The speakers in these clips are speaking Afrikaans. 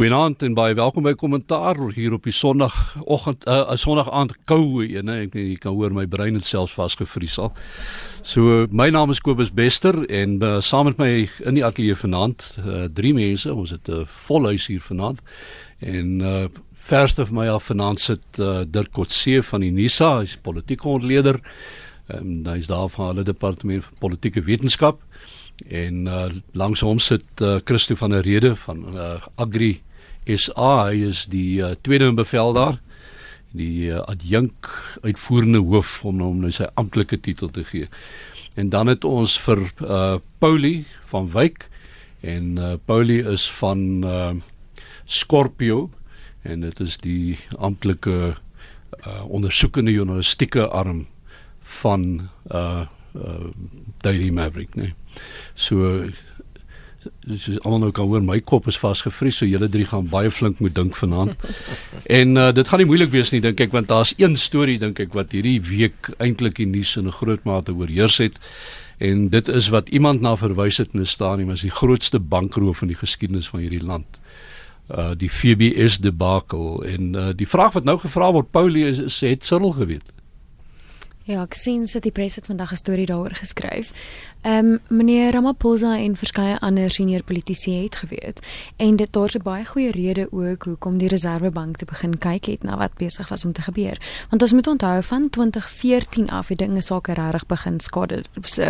Goeienaand en baie welkom by Kommentaar hier op die Sondagoggend 'n uh, Sondag aand koue een. Ek jy kan hoor my brein het selfs vasgevries al. So my naam is Kobus Bester en uh, saam met my in die ateljee vanaand uh, drie mense. Ons het 'n uh, vol huis hier vanaand. En uh, verste van my af vanaand sit uh, Dirk Kotse van die NISA, hy's politieke ontleder. Ehm um, hy's daar van hulle departement vir politieke wetenskap en uh, langs hom sit uh, Christo van der Rede van uh, Agri Hy is die uh, tweede in bevel daar die uh, adjunk uitvoerende hoof om hom nou sy amptelike titel te gee. En dan het ons vir uh Paulie van Wyk en uh Paulie is van uh Scorpio en dit is die amptelike uh ondersoekende journalistieke arm van uh uh Daily Maverick, nee. So so almal nou kan hoor my kop is vasgevries so julle drie gaan baie flink moet dink vanaand. en uh, dit gaan nie moeilik wees nie dink ek want daar's een storie dink ek wat hierdie week eintlik die nuus in 'n groot mate oorheers het en dit is wat iemand na verwys het in 'n stadium as die grootste bankroof in die geskiedenis van hierdie land. Uh die FBS debakel en uh, die vraag wat nou gevra word Paulie is, is het Cyril geweet. Ja, ek sien sit die pres het vandag 'n storie daaroor geskryf. Ehm um, meneer Ramaphosa en verskeie ander senior politici het geweet en dit daar's 'n baie goeie rede ook hoekom die Reserwebank te begin kyk het na wat besig was om te gebeur. Want ons moet onthou van 2014 af het dinge sake regtig begin skade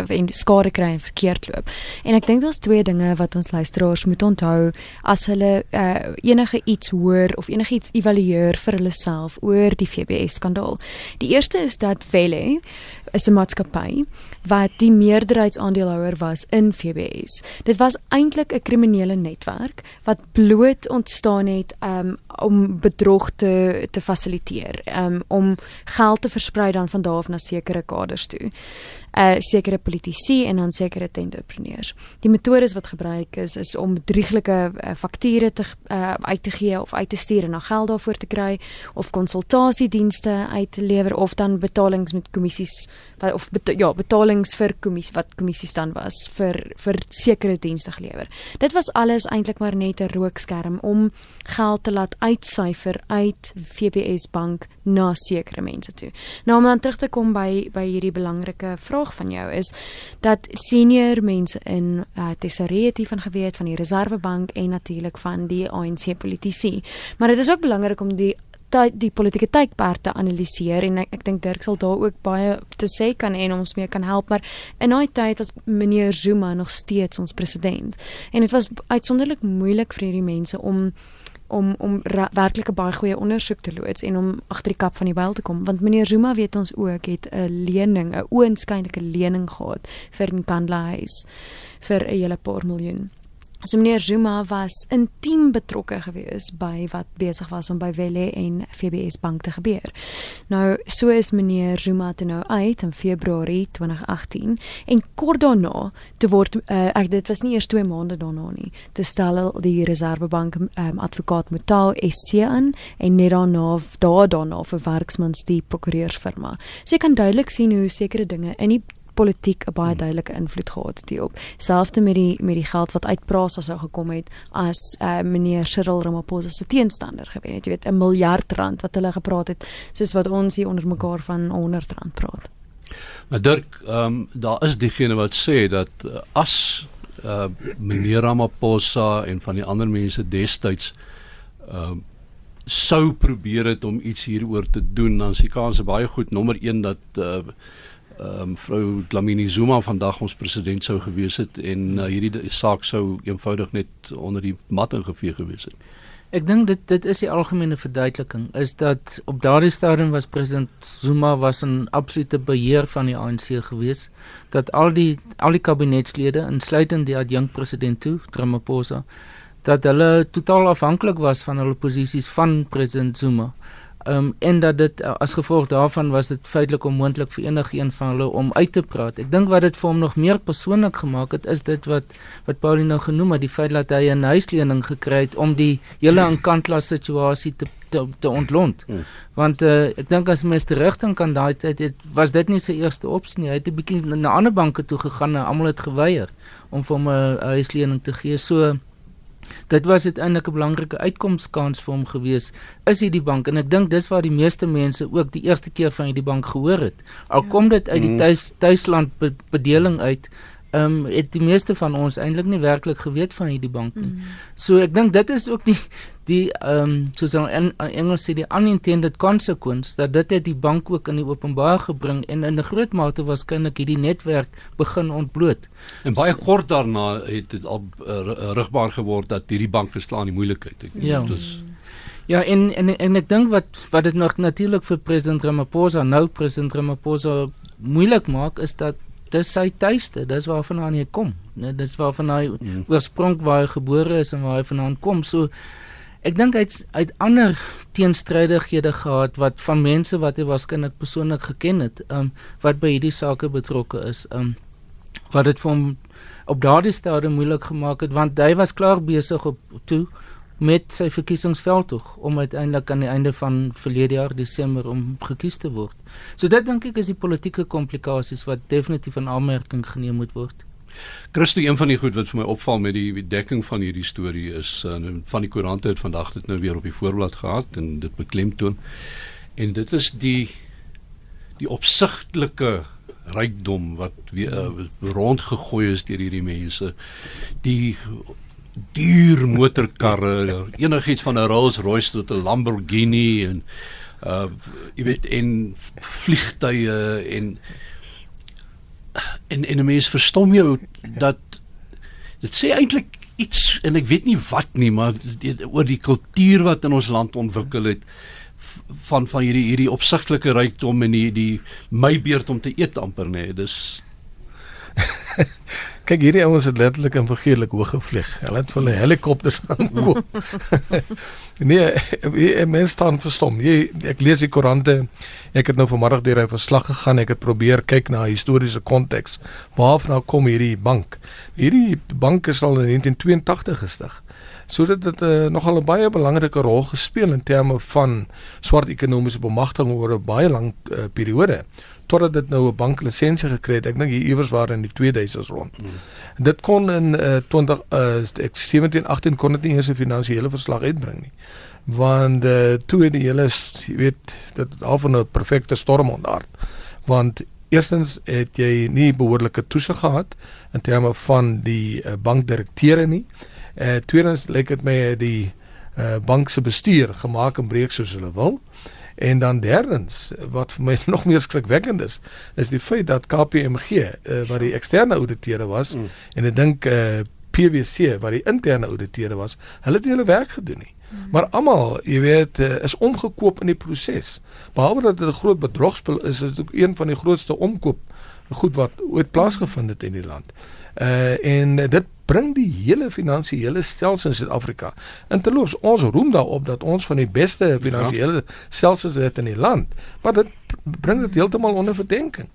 en skade kry en verkeerd loop. En ek dink daar's twee dinge wat ons luisteraars moet onthou as hulle uh, enige iets hoor of enige iets evalueer vir hulle self oor die FBS skandaal. Die eerste is dat Vele Okay. Is 'n maatskappy wat die meerderheidsaandeelhouer was in FBS. Dit was eintlik 'n kriminele netwerk wat bloot ontstaan het um, om bedrog te te fasiliteer, um, om geld te versprei dan van daar af na sekere kaders toe. Uh sekere politici en dan sekere entrepreneurs. Die metodes wat gebruik is is om bedrieglike uh, fakture te uh, uit te gee of uit te stuur en dan geld daarvoor te kry of konsultasiedienste uit te lewer of dan betalings met kommissies wat of bet, ja, betalings vir kommissie wat kommissies dan was vir vir sekere dienste gelewer. Dit was alles eintlik maar net 'n rookskerm om geld te laat uitsyfer uit VPS bank na sekere mense toe. Nou om dan terug te kom by by hierdie belangrike vraag van jou is dat senior mense in uh, tesourier het hiervan geweet van die Reservebank en natuurlik van die ANC politici. Maar dit is ook belangrik om die tyd die politieke tydperk te analiseer en ek, ek dink Dirk sal daar ook baie te sê kan en ons mee kan help maar in daai tyd was meneer Zuma nog steeds ons president. En dit was uitsonderlik moeilik vir hierdie mense om om om werklik 'n baie goeie ondersoek te loods en om agter die kap van die byl te kom. Want meneer Zuma weet ons ook het 'n lening 'n oënskynlike lening gehad vir 'n kandelahuis vir 'n hele paar miljoen So meneer Zuma was intiem betrokke gewees by wat besig was om by Welle en FBS Bank te gebeur. Nou so is meneer Zuma toe nou uit in Februarie 2018 en kort daarna te word uh, ek dit was nie eers 2 maande daarna nie. Te stel die Reservebank um, advokaat Mutau SC aan en net daarna daar daarna vir werksmans die prokureursfirma. So jy kan duidelik sien hoe sekere dinge in die politiek 'n baie hmm. duidelike invloed gehad hierop. Selfs met die met die geld wat uit Prasa sou gekom het as uh, meneer Cyril Ramaphosa se teenstander gewen het. Jy weet 'n miljard rand wat hulle gepraat het soos wat ons hier onder mekaar van 100 rand praat. Maar Dirk, ehm um, daar is diegene wat sê dat uh, as uh, meneer Ramaphosa en van die ander mense destyds ehm uh, sou probeer het om iets hieroor te doen dan se kans baie goed nommer 1 dat uh, ehm um, vrou Dlamini Zuma vandag ons president sou gewees het en uh, hierdie saak sou eenvoudig net onder die mat ingeveeg gewees het. Ek dink dit dit is die algemene verduideliking is dat op daardie stadium was president Zuma was 'n absolute beheer van die ANC gewees dat al die al die kabinetslede insluitend die adjunk president toe Ramaphosa dat hulle totaal afhanklik was van hulle posisies van president Zuma. Ehm um, en dat dit uh, as gevolg daarvan was dit feitelik onmoontlik vir enigiemand van hulle om uit te praat. Ek dink wat dit vir hom nog meer persoonlik gemaak het is dit wat wat Pauline nou genoem het, die feit dat hy 'n huislening gekry het om die hele aankantla situasie te te, te ontlont. Hmm. Want uh, ek dink as mens terugdink kan daai tyd het was dit nie sy eerste opsie nie. Hy het 'n bietjie na ander banke toe gegaan en almal het geweier om vir hom 'n huislening te gee. So dit was uiteindelik 'n belangrike uitkomskans vir hom gewees is hierdie bank en ek dink dis waar die meeste mense ook die eerste keer van hierdie bank gehoor het al ja. kom dit uit die mm. tuis tuisland bedeling uit ehm um, het die meeste van ons eintlik nie werklik geweet van hierdie bank nie. Mm. So ek dink dit is ook die die ehm um, soos in Engels sê die unintended consequence dat dit het die bank ook in die openbaar gebring en in 'n groot mate waarskynlik hierdie netwerk begin ontbloot. En baie so, kort daarna het dit al uh, rigbaar geword dat hierdie bank geslaan die moeilikheid. Ek ja. Dus Ja, en en en ek dink wat wat dit nog natuurlik vir president Ramaphosa nou president Ramaphosa moeilik maak is dat dis sy tuiste, dis waarvan hy kom. Net dis waarvan hy mm. oorsprong waar hy gebore is en waar hy vandaan kom. So ek dink hy't uit ander teenstrydighede gehad wat van mense wat hy waarskynlik persoonlik geken het, um wat by hierdie saake betrokke is. Um wat dit vir hom op daardie stadium moeilik gemaak het want hy was klaar besig op toe met sy verkiesingsveldtog om uiteindelik aan die einde van verlede jaar Desember om gekies te word. So dit dink ek is die politieke komplikasies wat definitief in aanmerking geneem moet word. Christo, een van die goed wat vir my opval met die dekking van hierdie storie is uh, van die koerante het vandag dit nou weer op die voorblad gehad en dit beklemtoon. En dit is die die opsigtelike rykdom wat weer uh, rondgegooi is deur hierdie mense. Die duur motorkarre, enigiets van 'n Rolls-Royce tot 'n Lamborghini en uh jy weet en vliegtye en en en 'n mens verstom jou dat dit sê eintlik iets en ek weet nie wat nie, maar die, oor die kultuur wat in ons land ontwikkel het van van hierdie hierdie opsigtelike rykdom en die die my beurt om te eet amper nê. Nee. Dis Kyk hierdie ouens het letterlik en figuurlik hoog gevlieg. Hulle het hulle helikopters aangekoop. nee, mense staan verstom. Jy ek lees die koerante. Ek het nou vanmiddag deur hy verslag gegaan. Ek het probeer kyk na historiese konteks. Waarvan nou kom hierdie bank? Hierdie bank is al in 1982 gestig. So dit het uh, nogal 'n baie belangrike rol gespeel in terme van swart ekonomiese bemagtiging oor 'n baie lang uh, periode totdat dit nou 'n banklisensie gekry het. Ek dink hier iewers waar in die 2000s rond. Mm. Dit kon in uh, 20 uh, 17 18 kon dit nie eens 'n finansiële verslag uitbring nie. Want uh, toe het die hele jy weet dit al van 'n perfekte storm ontaard. Want eerstens het jy nie behoorlike toesig gehad in terme van die uh, bankdirekteure nie. Uh, tweedens lyk dit my die uh, bank se bestuur gemaak en breek soos hulle wil. En dan derdens wat vir my nog meer skrikwekkend is, is die feit dat KPMG uh, eh, wat die eksterne ouditeure was mm. en ek dink uh, eh, PwC wat die interne ouditeure was, hulle het hulle werk gedoen nie. Mm. Maar almal, jy weet, uh, is omgekoop in die proses. Behalwe dat dit 'n groot bedrogspel is, is dit ook een van die grootste omkoop goed wat ooit plaasgevind het in die land. Uh en dit bring die hele finansiële stelsel in Suid-Afrika. In terloops, ons roem daarop dat ons van die beste finansiële ja. stelsels het in die land, maar dit bring dit heeltemal onder verdenking.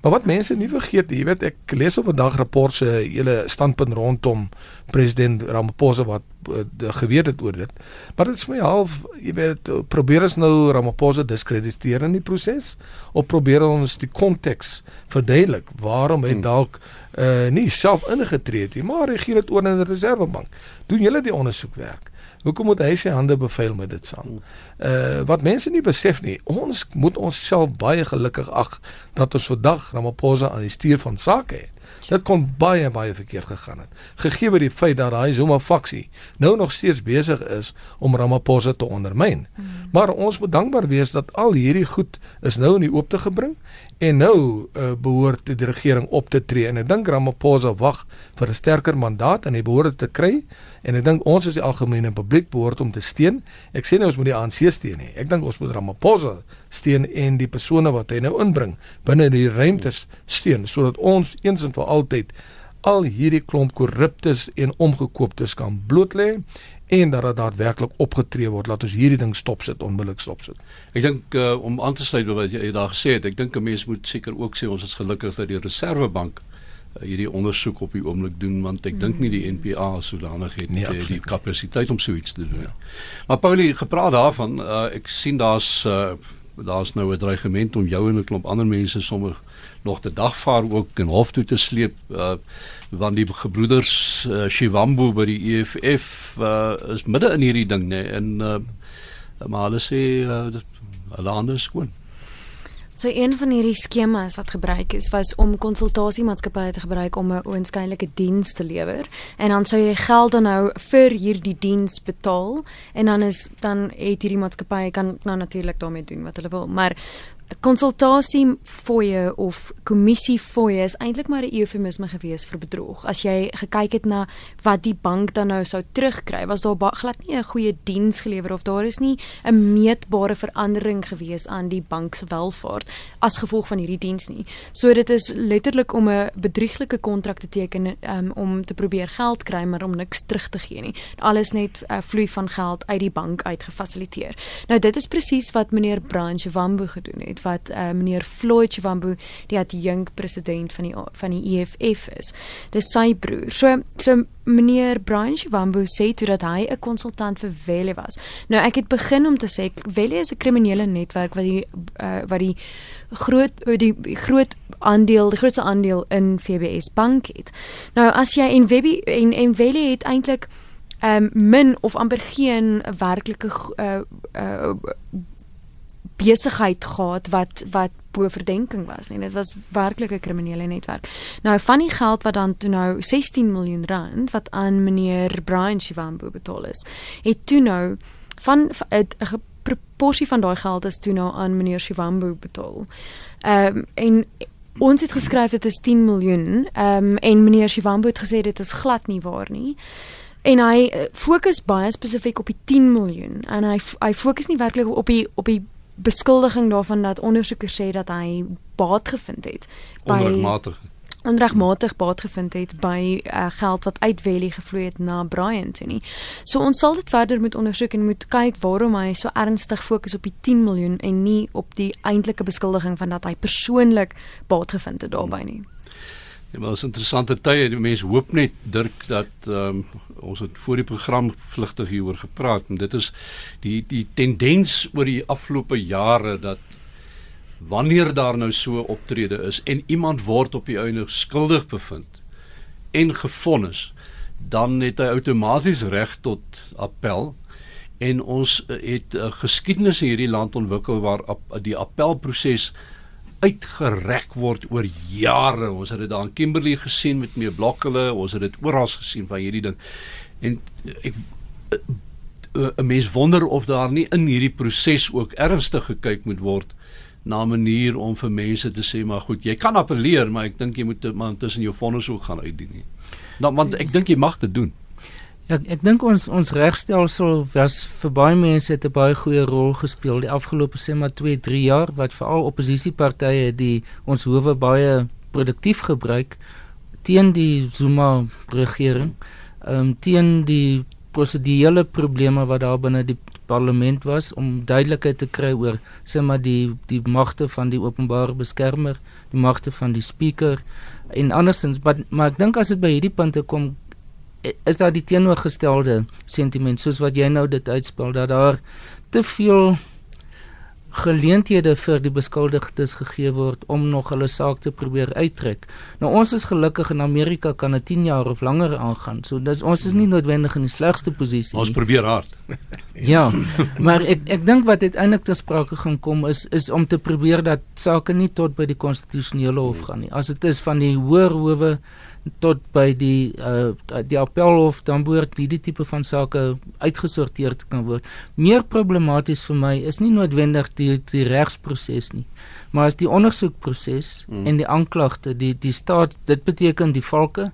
Maar wat mense nie vergeet, jy weet ek lees op vandag rapport se hele standpunt rondom president Ramaphosa wat uh, geweet het oor dit. Maar dit is my half, jy weet, probeer ons nou Ramaphosa diskrediteer in die proses of probeer ons die konteks verduidelik waarom hy hmm. dalk uh, nie self ingetree het nie, maar regeer dit oor in die reservebank. Doen julle die ondersoekwerk? Hoekom moet hy sy hande bevuil met dit saam? Uh wat mense nie besef nie, ons moet onsself baie gelukkig ag dat ons vandag Ramaphosa aan die stuur van sake het. Dit kon baie baie verkeerd gegaan het. Gegee word die feit dat daai Zuma faksie nou nog steeds besig is om Ramaphosa te ondermyn. Hmm. Maar ons moet dankbaar wees dat al hierdie goed is nou in die oop te gebring En nou uh, behoort die regering op te tree en ek dink Ramaphosa wag vir 'n sterker mandaat en hy behoort te kry en ek dink ons as die algemene publiek behoort om te steun. Ek sê nou ons moet die ANC steun nie. Ek dink ons moet Ramaphosa steun en die persone wat hy nou inbring binne die ruimtes steun sodat ons eens en vir altyd al hierdie klomp korruptes en omgekooptes kan bloot lê en dat dit daadwerklik opgetree word laat ons hierdie ding stop sit onmiddellik stop sit. Ek dink uh, om aan te sluit by wat jy daar gesê het, ek dink 'n mens moet seker ook sê ons is gelukkig dat die Reserwebank uh, hierdie ondersoek op die oomblik doen want ek dink nie die NPA sodanig het nee, uh, die kapasiteit om so iets te doen nie. Ja. Maar Paulie, gepraat daarvan, uh, ek sien daar's uh, daar's nou 'n dreigement om jou en 'n klomp ander mense sommer nog te dagvaar ook in hof toe te sleep uh want die gebroeders uh, Shivambu by die EFF uh, is midde in hierdie ding nê nee, en uh, maar hulle sê uh, hulle hande is skoon. So een van hierdie skemas wat gebruik is was om konsultasiemaatskappye te gebruik om 'n oënskynlike diens te lewer. En dan sou jy geld dan nou vir hierdie diens betaal en dan is dan het hierdie maatskappye kan nou natuurlik daarmee doen wat hulle wil. Maar konsultasie fooie of kommissie fooie is eintlik maar 'n eufemisme gewees vir bedrog. As jy gekyk het na wat die bank dan nou sou terugkry, was daar glad nie 'n goeie diens gelewer of daar is nie 'n meetbare verandering gewees aan die bank se welvaart as gevolg van hierdie diens nie. So dit is letterlik om 'n bedrieglike kontrak te teken um, om te probeer geld kry maar om niks terug te gee nie. Alles net uh, vloei van geld uit die bank uit gefasiliteer. Nou dit is presies wat meneer Branch Wambo gedoen het wat uh, meneer Floyd Chivambu die adjunk president van die van die EFF is. Dis sy broer. So so meneer Brian Chivambu sê toe dat hy 'n konsultant vir Welle was. Nou ek het begin om te sê Welle is 'n kriminele netwerk wat die uh, wat die groot die groot aandeel die grootste aandeel in FBS bank het. Nou as jy en Webby en en Welle het eintlik um, min of amper geen werklike uh, uh, besigheid gehad wat wat bo verdenking was nie. Dit was werklik 'n kriminele netwerk. Nou van die geld wat dan toe nou 16 miljoen rand wat aan meneer Brian Shivambu betaal is, het toe nou van 'n proporsie van daai geld is toe nou aan meneer Shivambu betaal. Ehm um, en ons het geskryf dit is 10 miljoen. Ehm um, en meneer Shivambu het gesê dit is glad nie waar nie. En hy eh, fokus baie spesifiek op die 10 miljoen en hy hy fokus nie werklik op die op die beskuldiging daarvan dat ondersoekers sê dat hy baat gevind het by onregmatig onregmatig baat gevind het by uh, geld wat uit Welly gevloei het na Brian toe nie. So ons sal dit verder moet ondersoek en moet kyk waarom hy so ernstig fokus op die 10 miljoen en nie op die eintlike beskuldiging van dat hy persoonlik baat gevind het daarbey nie. Ja, maar dit is interessante tye. Die mense hoop net Dirk dat ehm um, ons het voor die program vlugtig hieroor gepraat en dit is die die tendens oor die afgelope jare dat wanneer daar nou so optrede is en iemand word op die einde skuldig bevind en gefonnis, dan het hy outomaties reg tot appel en ons het 'n geskiedenis in hierdie land ontwikkel waar die appelproses uitgerek word oor jare. Ons het dit daar in Kimberley gesien met meer blokkele, ons het dit oral gesien van hierdie ding. En ek 'n mens wonder of daar nie in hierdie proses ook ernstig gekyk moet word na 'n manier om vir mense te sê maar goed, jy kan appeleer, maar ek dink jy moet maar tussen jou vonnis ook gaan uitdien nie. Nou want ek dink jy mag dit doen. Ja, ek dink ons ons regstelsel was vir baie mense het 'n baie goeie rol gespeel. Die afgelope sê maar 2, 3 jaar wat veral oppositiepartye die ons howe baie produktief gebruik teen die Zuma regering, ehm um, teen die prosedurele probleme wat daar binne die parlement was om duidelikheid te kry oor sê maar die die magte van die openbare beskermer, die magte van die speaker en andersins. Maar, maar ek dink as dit by hierdie punte kom is daar die teenoorgestelde sentiment soos wat jy nou dit uitspel dat daar te veel geleenthede vir die beskuldigdes gegee word om nog hulle saak te probeer uittrek. Nou ons is gelukkig in Amerika kan dit 10 jaar of langer aangaan. So dis ons is nie noodwendig in die slegste posisie nie. Ons probeer hard. ja, maar ek ek dink wat uiteindelik te sprake gaan kom is is om te probeer dat sake nie tot by die konstitusionele hof gaan nie. As dit is van die hoër howe tot by die uh die appelhof dan behoort hierdie tipe van sake uitgesorteer te kan word. Meer problematies vir my is nie noodwendig die die regsproses nie, maar is die ondersoekproses mm. en die aanklagte, die die staat, dit beteken die valke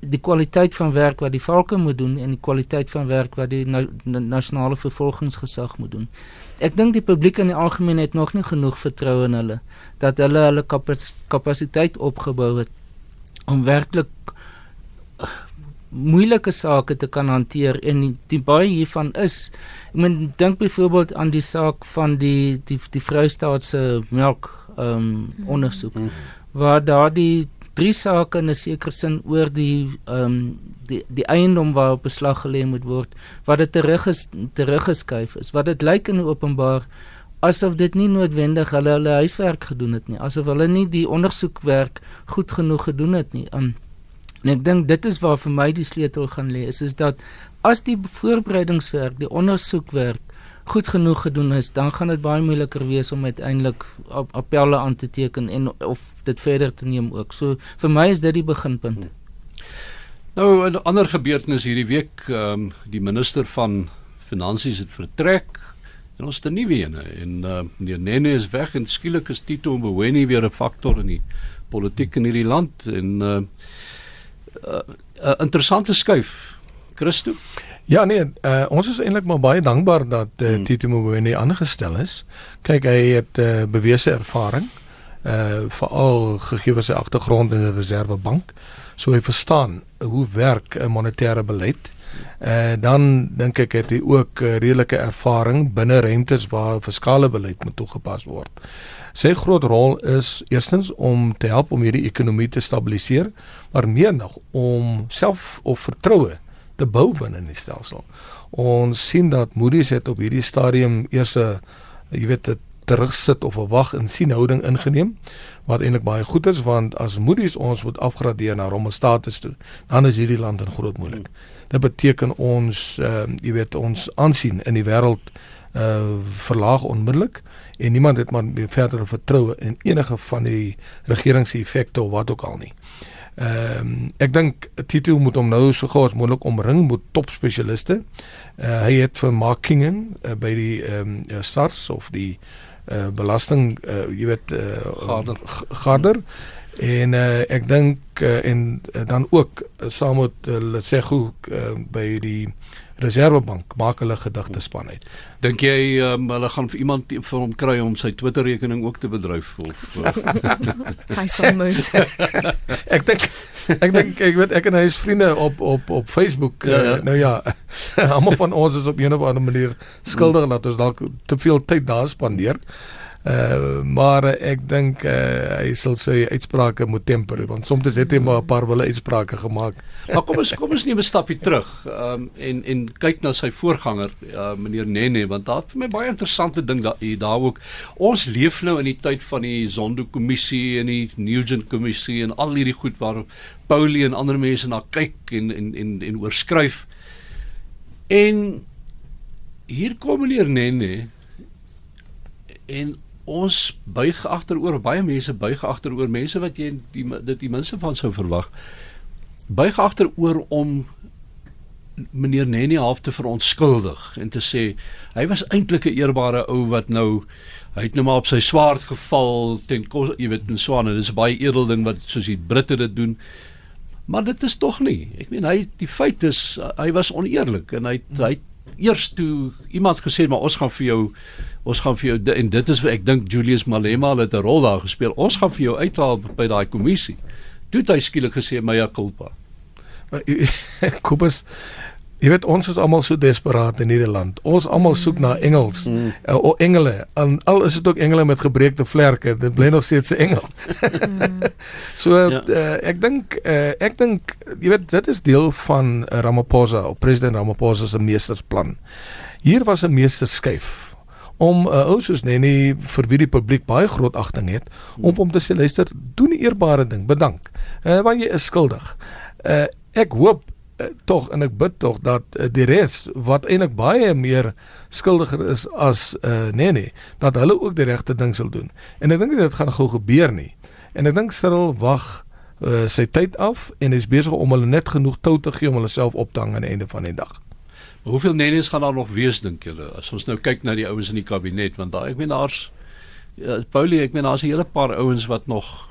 die kwaliteit van werk wat die valke moet doen en die kwaliteit van werk wat die na, na, nasionale vervolgingsgesag moet doen. Ek dink die publiek in die algemeen het nog nie genoeg vertroue in hulle dat hulle hulle kapasiteit opgebou het om werklik uh, moeilike sake te kan hanteer en die, die baie hiervan is ek meen dink byvoorbeeld aan die saak van die die die Vrystaat se melk ehm um, ondersoek mm -hmm. waar daardie drie sake in 'n sekere sin oor die ehm um, die die eiendom waar beslag gelê moet word wat dit terug is teruggeskuif is wat dit lyk in openbaar asof dit nie noodwendig hulle hulle huiswerk gedoen het nie, asof hulle nie die ondersoekwerk goed genoeg gedoen het nie. Um, en ek dink dit is waar vir my die sleutel gaan lê, is is dat as die voorbereidingswerk, die ondersoekwerk goed genoeg gedoen is, dan gaan dit baie moeiliker wees om uiteindelik appelle aan te teken en of dit verder te neem ook. So vir my is dit die beginpunt. Hmm. Nou 'n ander gebeurtenis hierdie week, ehm um, die minister van finansies het vertrek en ons het 'n nuwe een en uh, meneer Nene is weg en skielik is Tito Mboweni weer 'n faktor in die politiek in hierdie land en 'n uh, uh, uh, interessante skuif. Christo Ja nee, uh, ons is eintlik maar baie dankbaar dat uh, hmm. Tito Mboweni aangestel is. Kyk, hy het uh, bewese ervaring uh veral gegee sy agtergrond in die Reservebank. So hy verstaan hoe werk 'n monetêre beleid. Uh dan dink ek het hy ook uh, redelike ervaring binne rentes waar fiskale beleid moet toegepas word. Sy groot rol is eerstens om te help om hierdie ekonomie te stabiliseer, maar meer nog om self of vertroue te bou binne in die stelsel. Ons sien dat Moody's het op hierdie stadium eers 'n jy weet 'n terugsit of 'n wag en sien houding ingeneem wat eintlik baie goed is want as Moody's ons moet afgradeer na rommel status toe, dan is hierdie land in groot moeilik. Dit beteken ons ehm uh, jy weet ons aansien in die wêreld uh verlaag onmiddellik en niemand het maar verdere vertroue in enige van die regering se effekte of wat ook al nie. Ehm um, ek dink Tito moet hom nou so gou as moontlik omring met topspesialiste. Uh, hy het vir markingen uh, by die ehm um, SARS of die uh, belasting uh, jy weet uh, Garder. Garder. En uh, ek dink uh, en uh, dan ook uh, saam met uh, goed uh, by die Reservebank maak hulle gedagtespan uit. Dink jy um, hulle gaan vir iemand vir hom kry om sy Twitter rekening ook te bedryf of Hy sal moet. ek dink ek dink ek weet ek en hy is vriende op op op Facebook. Ja, ja. Uh, nou ja, almal van ons is op 'n of ander manier skuldig dat ons dalk te veel tyd daar spandeer. Uh, maar ek dink uh, hy sal sy uitsprake moet temper want soms het hy maar 'n paar wille uitsprake gemaak. Maar kom ons kom ons neem 'n stapie terug um, en en kyk na sy voorganger uh, meneer Nene want daar het vir my baie interessante ding daar daar ook. Ons leef nou in die tyd van die Zondo kommissie en die Nugent kommissie en al hierdie goed waar Paulie en ander mense na kyk en en en en oorskryf. En hier kom meneer Nene en ons buig agteroor baie mense buig agteroor mense wat jy die dit die minste van sou verwag buig agteroor om meneer Nenny half te verontskuldig en te sê hy was eintlik 'n eerbare ou wat nou hy het nou maar op sy swaard geval ten kos jy weet in Swane dis 'n baie edel ding wat soos die Britte dit doen. Maar dit is tog nie. Ek meen hy die feit is hy was oneerlik en hy hy eers toe iemand gesê maar ons gaan vir jou ons gaan vir jou en dit is ek dink Julius Malema het 'n rol daar gespeel. Ons gaan vir jou uithaal by daai kommissie. Toe het hy skielik gesê my culpa. Kobus Jy weet ons is almal so desperaat in Nederland. Ons almal soek na engels, mm. uh, o engele. En al is dit ook engele met gebreekte vlerke, dit bly nog steeds 'n engel. Mm. so ja. uh, ek dink uh, ek dink jy weet dit is deel van Ramaphosa, president Ramaphosa se meestersplan. Hier was 'n meesterskyf om 'n uh, ou soos Nenny vir wie die publiek baie groot agting het om hom te sê luister doen 'n eerbare ding bedank uh, want jy is skuldig uh, ek hoop tog en ek bid tog dat uh, die res wat eintlik baie meer skuldiger is as uh, Nenny dat hulle ook die regte ding sal doen. En ek dink dit gaan gou gebeur nie. En ek dink Cyril wag uh, sy tyd af en is besig om hulle net genoeg tou te gee om hulle self op te hang aan die einde van die dag. Hoeveel nennies gaan daar nog wees dink julle? As ons nou kyk na die ouens in die kabinet want daar ek meen daar's ja, Paulie, ek meen daar's 'n hele paar ouens wat nog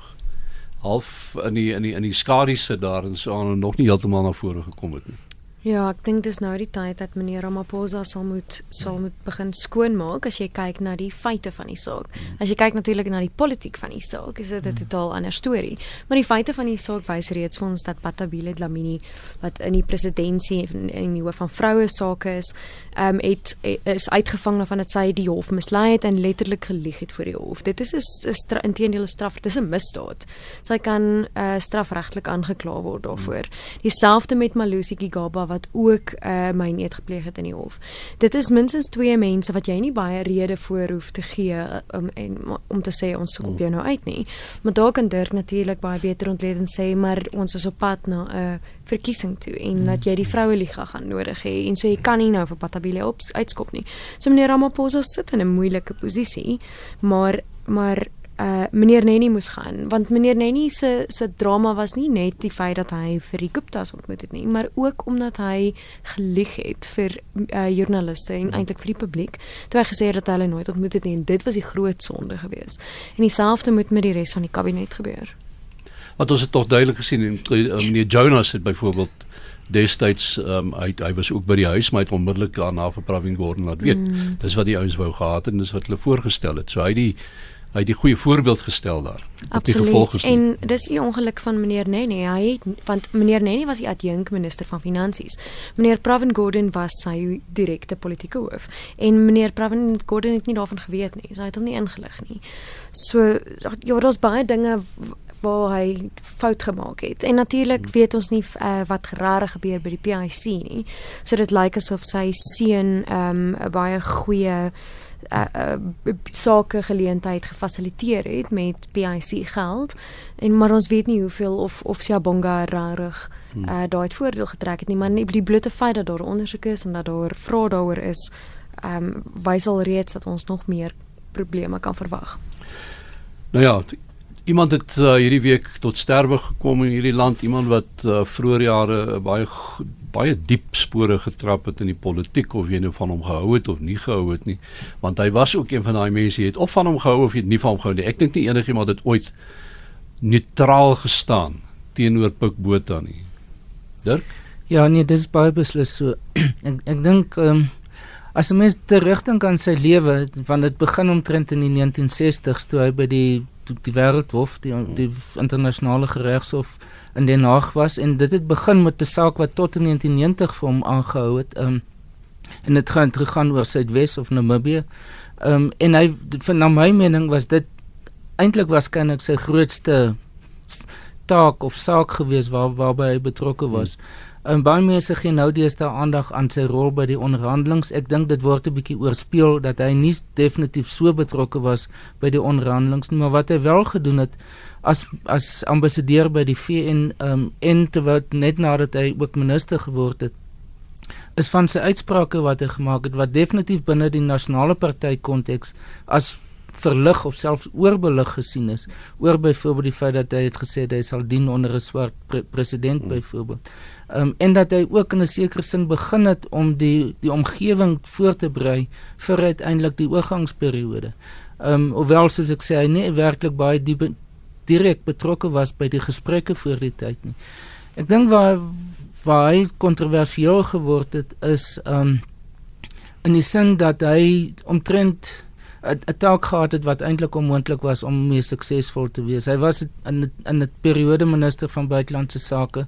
half in die in die in die skadu sit daar en so aan en nog nie heeltemal na vore gekom het nie. Ja, ek dink dis nou die tyd dat meneer Ramaphosa sal moet sal moet begin skoonmaak as jy kyk na die feite van die saak. As jy kyk natuurlik na die politiek van die saak, is dit 'n totaal ander storie. Maar die feite van die saak wys reeds vir ons dat Patabile Dlamini wat in die presidentskap en in die hoof van vroue sake is, ehm um, het is uitgevang van dat sy die hof mislei het en letterlik gelieg het voor die hof. Dit is 'n intedeel straf, dit is 'n misdaad. Sy kan uh, strafregtelik aangekla word daarvoor. Dieselfde met Malusi Gigaba wat ook 'n uh, myn eet gepleeg het in die hof. Dit is minstens twee mense wat jy nie baie rede voor hoef te gee uh, um, en om te sê ons soek op jou nou uit nie. Maar daar kan Dirk natuurlik baie beter ontleed en sê maar ons is op pad na 'n uh, verkiesing toe en dat jy die vroue liga gaan nodig hê en so jy kan nie nou vir Patabile op uitskop nie. So meneer Ramaphosa sit in 'n moeilike posisie, maar maar uh meneer Nenny moes gaan want meneer Nenny se se drama was nie net die feit dat hy vir die Guptas ontmoet het nie maar ook omdat hy gelieg het vir uh joernaliste en eintlik vir die publiek toe hy gesê het dat hulle nooit ontmoet het nie en dit was die groot sonde geweest. En dieselfde moet met die res van die kabinet gebeur. Wat ons het tog duidelik gesien en uh, meneer Jonas het byvoorbeeld destyds um, hy hy was ook by die huis maar hy het onmiddellik daarna vir Pravin Gordhan laat weet. Mm. dis wat die ouens wou gehad het en dis wat hulle voorgestel het. So hy die hy het 'n goeie voorbeeld gestel daar. Absoluut. En dis die ongeluk van meneer Nenny. Hy het want meneer Nenny was die adjunk minister van finansies. Meneer Pravin Gordhan was sy direkte politieke hoof. En meneer Pravin Gordhan het nie daarvan geweet nie. So hy het hom nie ingelig nie. So ja, daar's baie dinge waar hy fout gemaak het. En natuurlik hmm. weet ons nie uh, wat rare gebeur by die PIC nie. So dit lyk asof sy seun ehm, 'n um, baie goeie uh, uh, sake geleentheid gefasiliteer het met PIC geld. En maar ons weet nie hoeveel of of Siyabonga rarig uh, daai het voordeel getrek het nie. Maar nie die blote feit dat daar ondersoek is en dat daar vrae daaroor is ehm um, wys al reeds dat ons nog meer probleme kan verwag. Nou ja, iemand het uh, hierdie week tot sterwe gekom in hierdie land, iemand wat uh, vroeër jare baie baie diep spore getrap het in die politiek of jy nou van hom gehou het of nie gehou het nie. Want hy was ook een van daai mense. Jy het of van hom gehou of jy het nie van hom gehou nie. Ek dink nie enigiemand het ooit neutraal gestaan teenoor Pik Botha nie. Dirk? Ja nee dis baie beslis so. Ek ek dink um, as 'n mens terugdink aan sy lewe van dit begin omtrent in die 1960s toe hy by die die wêreldhof die, die internasionale geregshof in Den Haag was en dit het begin met 'n saak wat tot in 1990 vir hom aangehou het. Um en dit gaan teruggaan oor Suidwes of Namibië. Um en hy van na my mening was dit eintlik waarskynlik sy grootste taak of saak gewees waar waarby hy betrokke was. Hmm. En baie mense gee nou deesdae aandag aan sy rol by die onderhandelings. Ek dink dit word 'n bietjie oorspeel dat hy nie definitief so betrokke was by die onderhandelings nie, maar wat hy wel gedoen het as as ambassadeur by die VN um en terwyl net nadat hy ook minister geword het is van sy uitsprake wat hy gemaak het wat definitief binne die nasionale party konteks as verlig of selfs oorbelig gesien is oor byvoorbeeld die feit dat hy het gesê hy sal dien onder 'n swart pre president hmm. byvoorbeeld. Um en dat hy ook in 'n sekere sin begin het om die die omgewing voor te berei vir uiteindelik die oorgangsperiode. Um hoewel soos ek sê hy nie werklik baie diep direk betrokke was by die gesprekke voor die tyd nie. Ek dink waar waar hy kontroversieel geword het is um in die sin dat hy omtrent 'n taak gehad het wat eintlik onmoontlik was om mee suksesvol te wees. Hy was in in 'n periode minister van buitelandse sake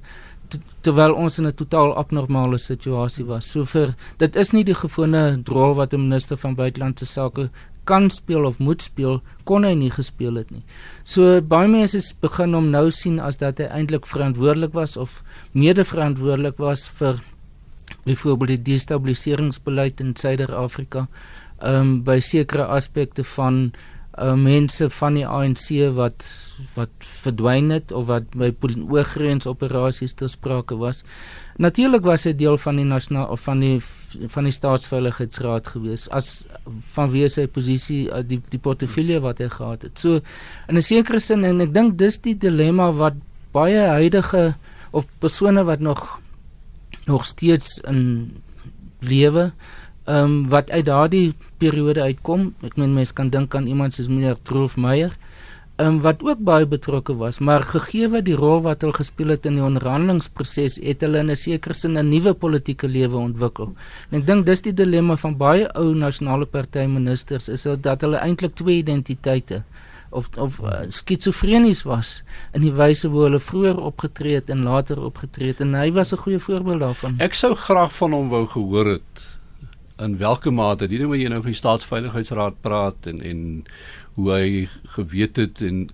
terwyl ons in 'n totaal abnormale situasie was. So vir dit is nie die gewone rol wat 'n minister van buitelandse sake kan speel of moet speel, kon hy nie gespeel het nie. So baie mense begin hom nou sien as dat hy eintlik verantwoordelik was of mede-verantwoordelik was vir byvoorbeeld die destabiliseringsbeleid in Suider-Afrika, ehm um, by sekere aspekte van uh, mense van die ANC wat wat verdwyn het of wat by oorgrensoperasies ter sprake was. Natuurlik was hy deel van die nasionale of van die van die staatsveiligheidsraad gewees as vanweë sy posisie uh, die die portefeulje wat hy gehad het. So in 'n sekere sin en ek dink dis die dilemma wat baie huidige of persone wat nog nog steeds in lewe ehm um, wat uit daardie periode uitkom. Ek meen mense kan dink aan iemand soos meneer Trolf Meyer, ehm um, wat ook baie betrokke was, maar gegee die rol wat hulle gespeel het in die onderhandelingsproses, het hulle in 'n sekere sin 'n nuwe politieke lewe ontwikkel. En ek dink dis die dilemma van baie ou nasionale party ministers is dat hulle eintlik twee identiteite of of uh, skizofrenies was in die wyse hoe hulle vroeër opgetree het en later opgetree het en hy was 'n goeie voorbeeld daarvan. Ek sou graag van hom wou gehoor het in watter mate die ding wat jy nou van die staatsveiligheidsraad praat en en hoe hy geweet het en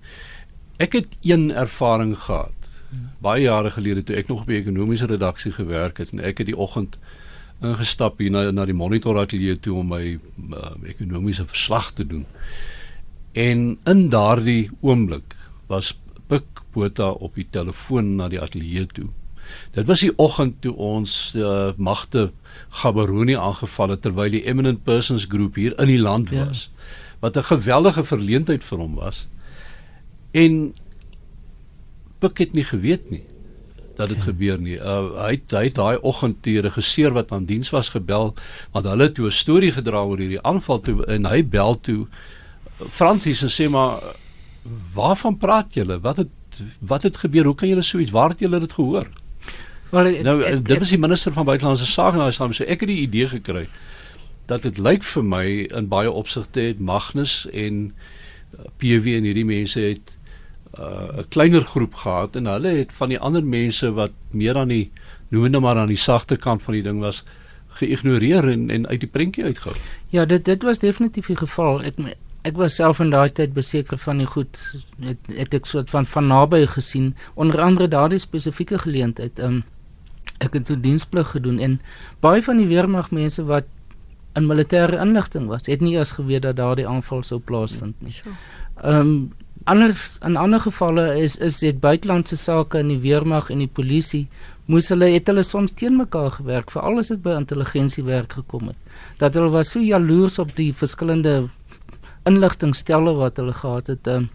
ek het een ervaring gehad baie jare gelede toe ek nog op die ekonomiese redaksie gewerk het en ek het die oggend ingestap hier na na die monitor ateljee toe om my uh, ekonomiese verslag te doen. En in daardie oomblik was Pik Botha op die telefoon na die ateljee toe. Dit was die oggend toe ons uh, magte Gaborone aangeval het terwyl die Eminent Persons Groep hier in die land ja. was. Ja. Wat 'n geweldige verleentheid vir hom was. En Pik het nie geweet nie dat dit ja. gebeur nie. Uh, hy het, hy het daai oggend die regisseur wat aan diens was gebel want hulle het toe 'n storie gedra oor hierdie aanval toe en hy bel toe Fransies en sê maar waarvan praat julle? Wat het wat het gebeur? Hoe kan julle so iets? Waar het julle dit gehoor? Wel, ek, nou ek, dit was die minister van buitelandse sake nou saam sê ek het die idee gekry dat dit lyk vir my in baie opsigte het Magnus en uh, PW en hierdie mense het uh, 'n kleiner groep gehad en hulle het van die ander mense wat meer aan die noem net maar aan die sagte kant van die ding was geïgnoreer en en uit die prentjie uitgehou. Ja, dit dit was definitief die geval. Ek ek was self in daai tyd beseker van die goed het, het ek soort van van naby gesien onder andere daardie spesifieke geleentheid. Um, ek het so diensplig gedoen en baie van die weermag mense wat in militêre inligting was, het nie eens geweet dat daardie aanval sou plaasvind nie. Ehm um, anders in ander gevalle is is dit buitelandse sake in die weermag en die polisie moes hulle het hulle soms teen mekaar gewerk veral as dit by intelligensiewerk gekom het dat hulle was so jaloers op die verskillende inligtingstelle wat hulle gehad het um,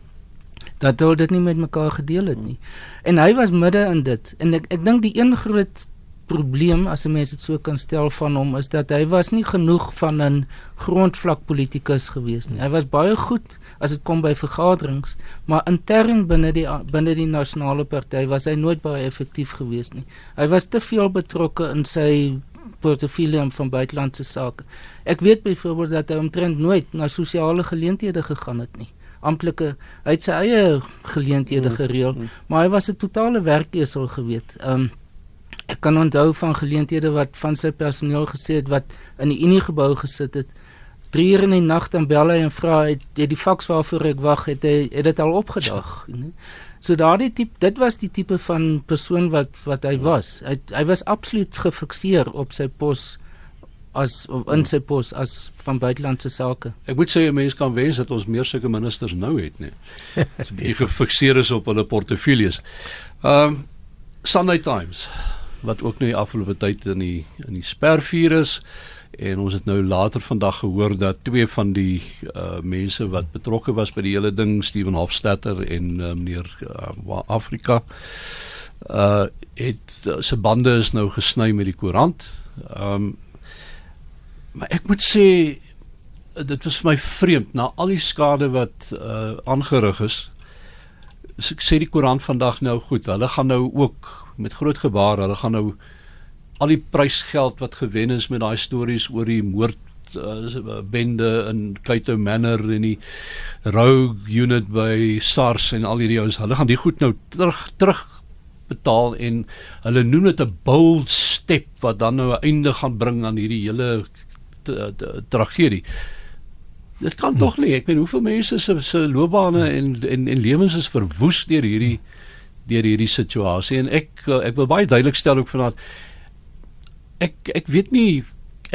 dat hulle dit nie met mekaar gedeel het nie en hy was midde in dit en ek ek dink die een groot probleem as 'n mens dit so kan stel van hom is dat hy was nie genoeg van 'n grondvlak politikus gewees nie. Hy was baie goed as dit kom by vergaderings, maar intern binne die binne die nasionale party was hy nooit baie effektief gewees nie. Hy was te veel betrokke in sy portefeulje van buitelandse sake. Ek weet byvoorbeeld dat hy omtrent nooit na sosiale geleenthede gegaan het nie. Amptelike hy het sy eie geleenthede mm, gereël, mm. maar hy was 'n totale werkesel geweet. Um Ek kan onthou van geleenthede wat van sy personeel gesê het wat in die Unie gebou gesit het. 3 ure in die nag dan bel hy en vra het, het die faks waarvoor ek wag het hy het dit al opgedag, nee. So daardie tipe dit was die tipe van persoon wat wat hy was. Hy hy was absoluut gefikseer op sy pos as in sy pos as van buitelandse sake. Ek moet sê 'n mens kan wens dat ons meer sulke ministers nou het, nee. Dis 'n bietjie gefikseer is op hulle portefeuilles. Ehm um, Sunday Times wat ook nou die afgelope tyd in die in die spervuur is en ons het nou later vandag gehoor dat twee van die uh mense wat betrokke was by die hele ding Steven Hofstadter en uh, meneer uh, Afrika uh het uh, se bande is nou gesny met die koerant. Um maar ek moet sê dit was vir my vreemd na al die skade wat uh aangerig is. So ek sê die koerant vandag nou goed, hulle gaan nou ook met groot gebaar. Hulle gaan nou al die prysgeld wat gewen is met daai stories oor die moord uh, bende in Kaito Manor en die Rogue unit by SARS en al hierdie ouens. Hulle gaan die goed nou terug terug betaal en hulle noem dit 'n bold step wat dan nou 'n einde gaan bring aan hierdie hele tragedie. Dit kan tog nie. Ek weet hoeveel mense se se loopbane en en en lewens is verwoes deur hierdie deur hierdie situasie en ek eh, ek wil baie duidelik stel ook vanaand ek ek weet nie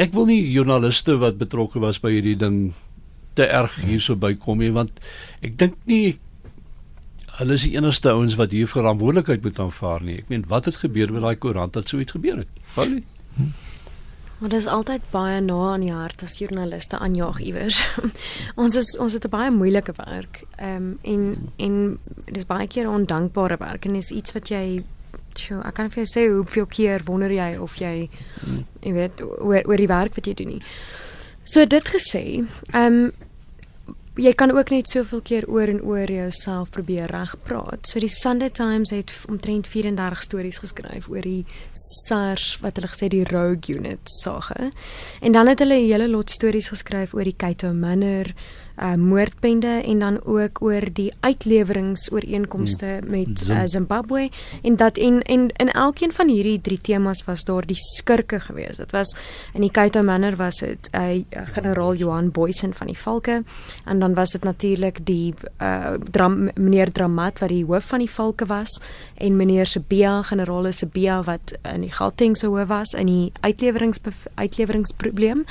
ek wil nie joernaliste wat betrokke was by hierdie ding te erg hierso bykom nie want ek dink nie hulle is die enigste ouens wat hier verantwoordelikheid moet aanvaar nie ek meen wat het gebeur met daai koerant dat so iets gebeur het Valerie hm? Maar dit is altyd baie na aan die hart as joernaliste aanjaag iewers. ons is ons het 'n baie moeilike werk. Ehm um, en en dis baie keer 'n ondankbare werk en is iets wat jy sjoe, ek kan vir jou sê hoeveel keer wonder jy of jy jy weet oor oor die werk wat jy doen nie. So dit gesê, ehm um, jy kan ook net soveel keer oor en oor jouself probeer regpraat. So die Sunday Times het omtrent 34 stories geskryf oor die SARS wat hulle gesê die Rogue Unit sage. En dan het hulle 'n hele lot stories geskryf oor die Kaito Manor uh, moordbende en dan ook oor die uitleweringsooreenkomste hmm. met uh, Zimbabwe en dat en en in elkeen van hierdie drie temas was daar die skurke geweest. Dit was in die Kaito Manor was dit uh, generaal Johan Boysen van die Valke en dan was dit natuurlik die uh, dram, meneer Dramat wat die hoof van die Valke was en meneer Sebia generaal Sebia wat in die Gauteng se hoof was in die uitlewerings uitleweringsprobleem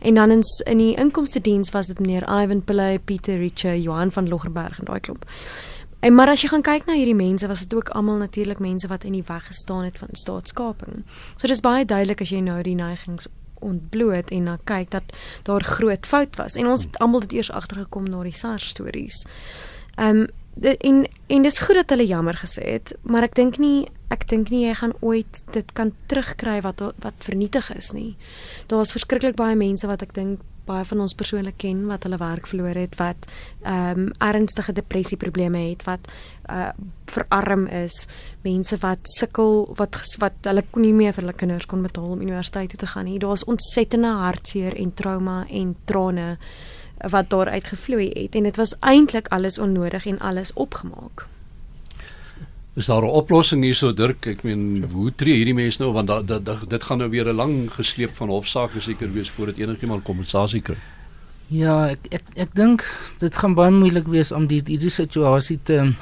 en dan in in die inkomste diens was dit meneer Ivan Pillay, Pieter Richard, Johan van Loggerberg en daai klop. En maar as jy gaan kyk na hierdie mense, was dit ook almal natuurlik mense wat in die weg gestaan het van staatskaping. So dis baie duidelik as jy nou die neigings ontbloot en na kyk dat daar groot fout was. En ons het almal dit eers agtergekom na die SARS stories. Ehm um, en en dis goed dat hulle jammer gesê het, maar ek dink nie ek dink nie jy gaan ooit dit kan terugkry wat wat vernietig is nie. Daar was verskriklik baie mense wat ek dink baie van ons persoonlik ken wat hulle werk verloor het, wat ehm um, ernstige depressieprobleme het, wat uh verarm is, mense wat sukkel, wat wat hulle kon nie meer vir hulle kinders kon betaal om universiteit toe te gaan nie. Daar was ontsettende hartseer en trauma en trane wat daar uitgevloei het en dit was eintlik alles onnodig en alles opgemaak. Is daar 'n oplossing hierso Dirk? Ek meen, hoe tree hierdie mense nou want da, da, da, dit gaan nou weer 'n lang gesleep van hofsaake seker wees voordat enigiemand kompensasie kry. Ja, ek ek ek dink dit gaan baie moeilik wees om die hierdie situasie te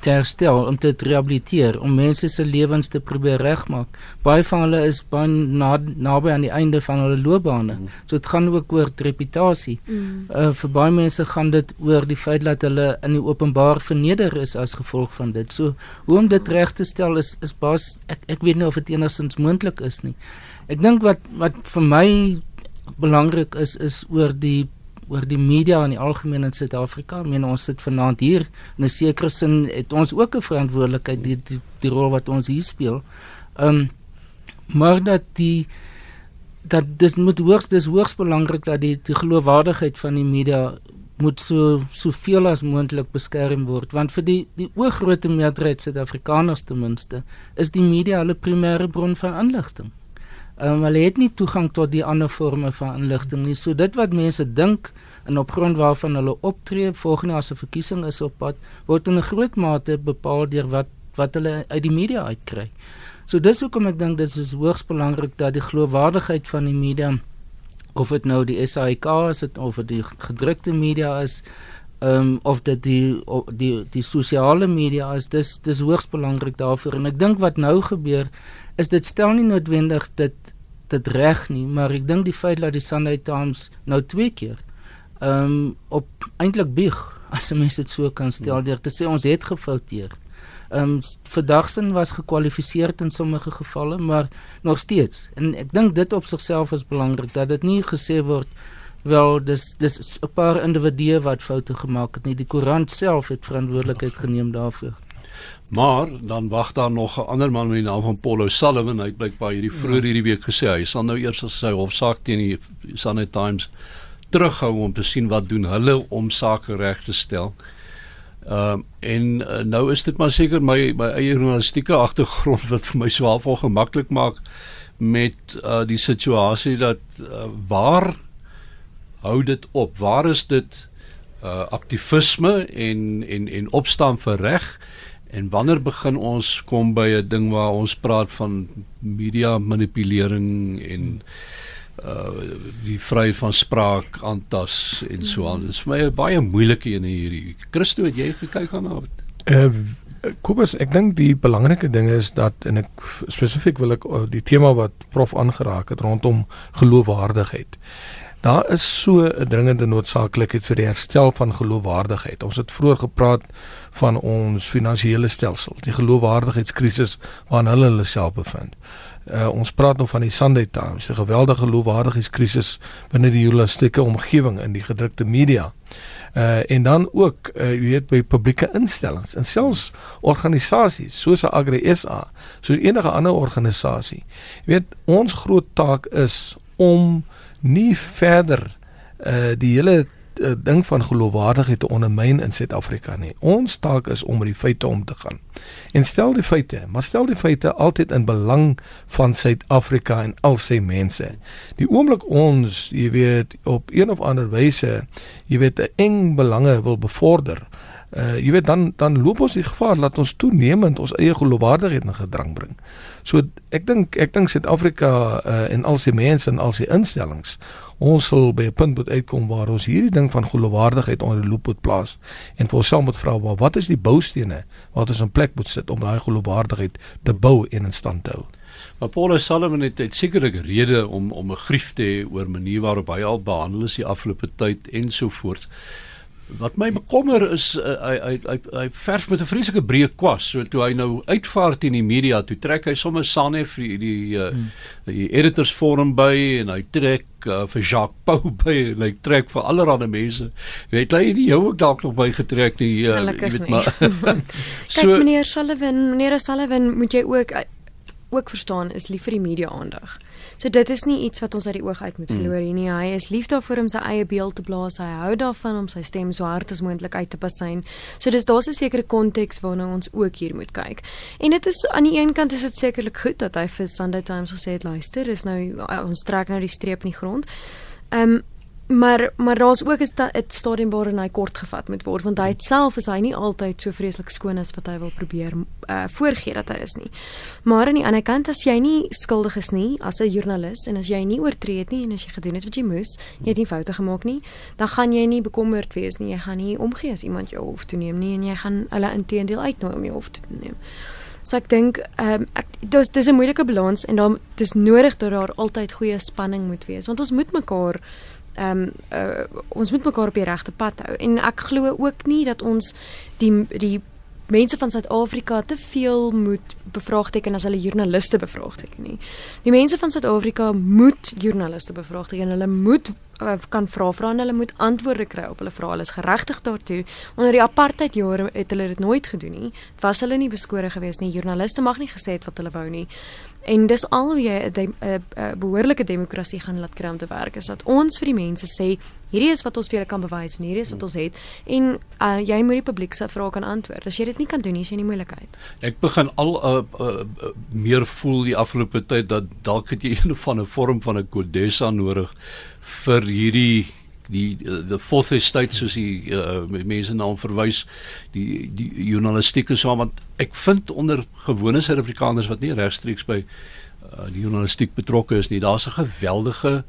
te herstel om te rehabiliteer om mense se lewens te probeer regmaak. Baie van hulle is baie na, naby aan die einde van hulle loopbane. Mm. So dit gaan ook oor reputasie. Mm. Uh vir baie mense gaan dit oor die feit dat hulle in die openbaar verneder is as gevolg van dit. So hoe om dit reg te stel is is bas ek ek weet nie of dit enigsins moontlik is nie. Ek dink wat wat vir my belangrik is is oor die oor die media in die algemeen in Suid-Afrika. Ek meen ons sit vanaand hier in 'n sekere sin het ons ook 'n verantwoordelikheid die, die die rol wat ons hier speel. Ehm um, maar dat die dat dis moet hoogs dis hoogs belangrik dat die die geloofwaardigheid van die media moet so soveel as moontlik beskerm word want vir die die oorgrootste meerderheid Suid-Afrikaners ten minste is die media hulle primêre bron van inligting. Um, hulle het nie toegang tot die ander forme van inligting nie. So dit wat mense dink en op grond waarvan hulle optree volgende as 'n verkiesing is op pad word in 'n groot mate bepaal deur wat wat hulle uit die media uitkry. So dis hoekom ek dink dit is hoogs belangrik dat die geloofwaardigheid van die media of dit nou die SAK is of dit die gedrukte media is ehm um, of dit die of die die sosiale media is dis dis hoogs belangrik daarvoor en ek dink wat nou gebeur is dit stel nie noodwendig dit dit reg nie, maar ek dink die feit dat die Sunday Times nou twee keer ehm um, op eintlik bieg as 'n mens dit so kan stel deur te sê ons het gefouteer. Ehm um, verdagsin was gekwalifiseer in sommige gevalle, maar nog steeds. En ek dink dit op sigself is belangrik dat dit nie gesê word wel dis dis 'n paar individue wat foute gemaak het nie. Die koerant self het verantwoordelikheid geneem daarvoor. Maar dan wag daar nog 'n ander man met die naam van Paul O'Sullivan. Hy het blykbaar hierdie vroeër hierdie week gesê hy sal nou eers as sy hofsaak teen die Sunday Times terughou om te sien wat doen hulle om sake reg te stel. Ehm uh, en uh, nou is dit maar seker my my eie journalistieke agtergrond wat vir my swaar vol gemaklik maak met uh, die situasie dat uh, waar hou dit op? Waar is dit uh aktivisme en en en opstaan vir reg? En wanneer begin ons kom by 'n ding waar ons praat van media manipulering en uh die vryheid van spraak aantas en so aan. Dit is vir my 'n baie moeilike een hierdie. Christo, het jy gekyk aan dit? Uh Kobus, ek dink die belangrike ding is dat en ek spesifiek wil ek uh, die tema wat prof aangeraak het rondom geloofwaardigheid. Daar is so 'n dringende noodsaaklikheid vir die herstel van geloofwaardigheid. Ons het vroeër gepraat van ons finansiële stelsel, die geloofwaardigheidskrisis waarin hulle hulle self bevind. Uh, ons praat nog van die Sunday Times, die geweldige geloofwaardigheidskrisis binne die journalistieke omgewing in die gedrukte media. Uh en dan ook uh jy weet by publieke instellings en selfs organisasies soos Agri SA, soos enige ander organisasie. Jy weet ons groot taak is om nie verder uh die hele uh, ding van geloofwaardigheid te ondermyn in Suid-Afrika nie. Ons taak is om met die feite om te gaan. En stel die feite, maar stel die feite altyd in belang van Suid-Afrika en al sy mense. Die oomblik ons, jy weet, op een of ander wyse, jy weet, 'n eng belange wil bevorder, uh jy weet dan dan loop ons die gevaar dat ons toenemend ons eie geloofwaardigheid in gedrang bring. So ek dink ek dink Suid-Afrika uh en al sy mense en al sy instellings ons sal by 'n punt moet uitkom waar ons hierdie ding van geloofwaardigheid onder die loop moet plaas en vir onsself moet vra wat is die boustene wat ons in plek moet sit om daai geloofwaardigheid te bou en in stand te hou. Maar Paul Sullivan het, het sekerlik rede om om 'n grief te hê oor manier waarop hy al behandel is die afgelope tyd ensovoorts. Wat my bekommer is uh, hy hy hy hy verf met 'n vreeslike breë kwas. So toe hy nou uitvaar teen die media, toe trek hy sommer Sanef vir die uh, hmm. die editors forum by en hy trek uh, vir Jacques Pau by en hy trek vir allerlei mense. Weet jy nie jou ook dalk nog by getrek nie, uh, jy weet maar. so Kyk meneer Sullivan, meneer Sullivan, moet jy ook ook verstaan is lief vir die media aandag. So dit is nie iets wat ons uit die oog uit moet mm. verloor nie. Hy is lief daarvoor om sy eie beeld te blaas. Hy hou daarvan om sy stem so hard as moontlik uit te basyn. So dis daar's 'n sekere konteks waarna ons ook hier moet kyk. En dit is aan die een kant is dit sekerlik goed dat hy vir Sunday Times gesê het luister, is nou ons trek nou die streep in die grond. Ehm um, Maar maar daar's ook 'n stadium waarin hy kort gevat moet word want hy self is hy nie altyd so vreeslik skoon as wat hy wil probeer uh voorgee dat hy is nie. Maar aan die ander kant as jy nie skuldig is nie as 'n joernalis en as jy nie oortree het nie en as jy gedoen het wat jy moes, jy het nie foute gemaak nie, dan gaan jy nie bekommerd wees nie. Jy gaan nie omgee as iemand jou hof toe neem nie en jy gaan hulle intedeel uitnooi om jou hof toe te neem. So ek dink ehm um, ek dis dis 'n moeilike balans en daar dis nodig dat daar altyd goeie spanning moet wees want ons moet mekaar ehm um, uh, ons moet mekaar op die regte pad hou en ek glo ook nie dat ons die die mense van Suid-Afrika te veel moet bevraagteken as hulle joernaliste bevraagteken nie. Die mense van Suid-Afrika moet joernaliste bevraagteken. Hulle moet uh, kan vra vra en hulle moet antwoorde kry op hulle vrae. Hulle is geregtig daartoe. Onder die apartheid jare het hulle dit nooit gedoen nie. Was hulle nie beskore gewees nie. Joernaliste mag nie gesê het wat hulle wou nie. En dis al hoe jy 'n behoorlike demokrasie gaan laat kry om te werk is dat ons vir die mense sê hierdie is wat ons vir julle kan bewys en hierdie is wat ons het en uh, jy moet die publiek se vrae kan antwoord. As jy dit nie kan doen nie, is jy in die moeilikheid. Ek begin al uh, uh, uh, meer voel die afgelope tyd dat dalk het jy een van 'n vorm van 'n kodessa nodig vir hierdie die the fourth estate soos die uh, mense na hom verwys die die journalistieke saam want ek vind onder gewone Suid-Afrikaners wat nie regstreeks by uh, die journalistiek betrokke is nie daar's 'n geweldige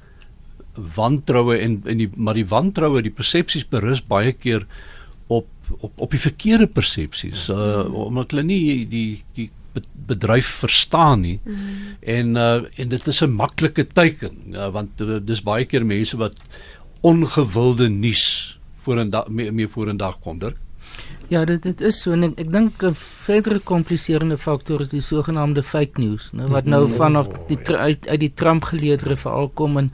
wantroue en en die maar die wantroue die persepsies berus baie keer op op op die verkeerde persepsies uh, omdat hulle nie die die bedryf verstaan nie. Mm -hmm. En uh en dit is 'n maklike teken uh, want uh, dis baie keer mense wat ongewilde nuus voor 'n dag mee, mee voor 'n dag kom daar. Ja, dit dit is so en ek, ek dink 'n verdere kompliserende faktor is die sogenaamde fake news, né, wat nou mhm. vanaf die uit, uit die Trump geleedere veral kom en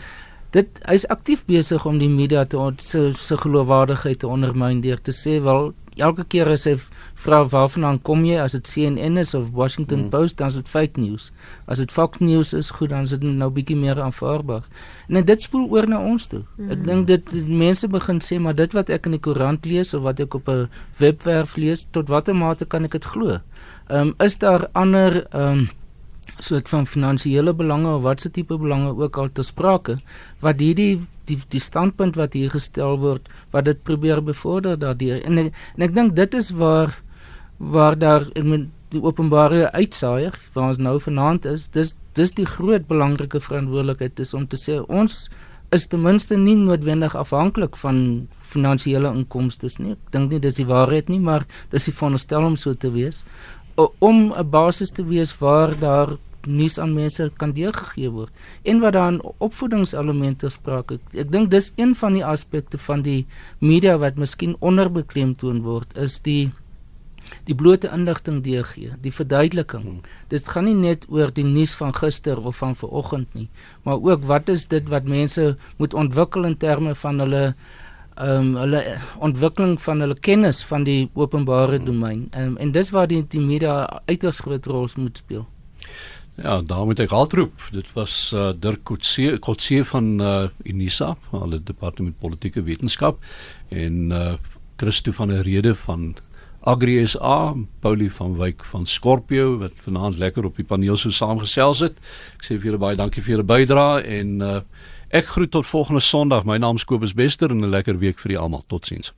dit hy's aktief besig om die media te se se geloofwaardigheid te ondermyn deur te sê wel elke keer as hy vra waarvandaan kom jy as dit CNN is of Washington mm. Post dan is dit fake news. As dit Fox News is, goed dan is dit nou bietjie meer aanvaarbaar. En dit spoel oor na ons toe. Mm. Ek dink dit mense begin sê maar dit wat ek in die koerant lees of wat ek op 'n webwerf lees, tot watter mate kan ek dit glo? Ehm um, is daar ander ehm um, soort van finansiële belange of watse tipe belange ook al te sprake wat hierdie die die standpunt wat hier gestel word wat dit probeer bevorder daardeur. En ek, en ek dink dit is waar waar daar ek meen die openbare uitsaaier waar ons nou vanaand is dis dis die groot belangrike verantwoordelikheid is om te sê ons is ten minste nie noodwendig afhanklik van finansiële inkomste nie. Ek dink nie dis die waarheid nie maar dis die veronderstel om so te wees. Om 'n basis te wees waar daar nuus aan mense kan deurgegee word en wat dan opvoedingselemente sprake. Ek dink dis een van die aspekte van die media wat miskien onderbeklemtoon word is die die blote inligting deurgee, die verduideliking. Hmm. Dit gaan nie net oor die nuus van gister of van vanoggend nie, maar ook wat is dit wat mense moet ontwikkel in terme van hulle ehm um, hulle ontwikkeling van hulle kennis van die openbare domein. Um, en dis waar die die media uiters groot rol moet speel. Ja, daar moet ek altroep. Dit was uh, Dirk Kotse Kotse van uh, Unisa, hulle departement politieke wetenskap en uh, Christo van der Rede van Agri SA, Paulie van Wyk van Scorpio wat vanaand lekker op die paneel so saamgesels het. Ek sê vir julle baie dankie vir julle bydrae en uh, ek groet tot volgende Sondag. My naam is Kobus Bester en 'n lekker week vir julle almal. Totsiens.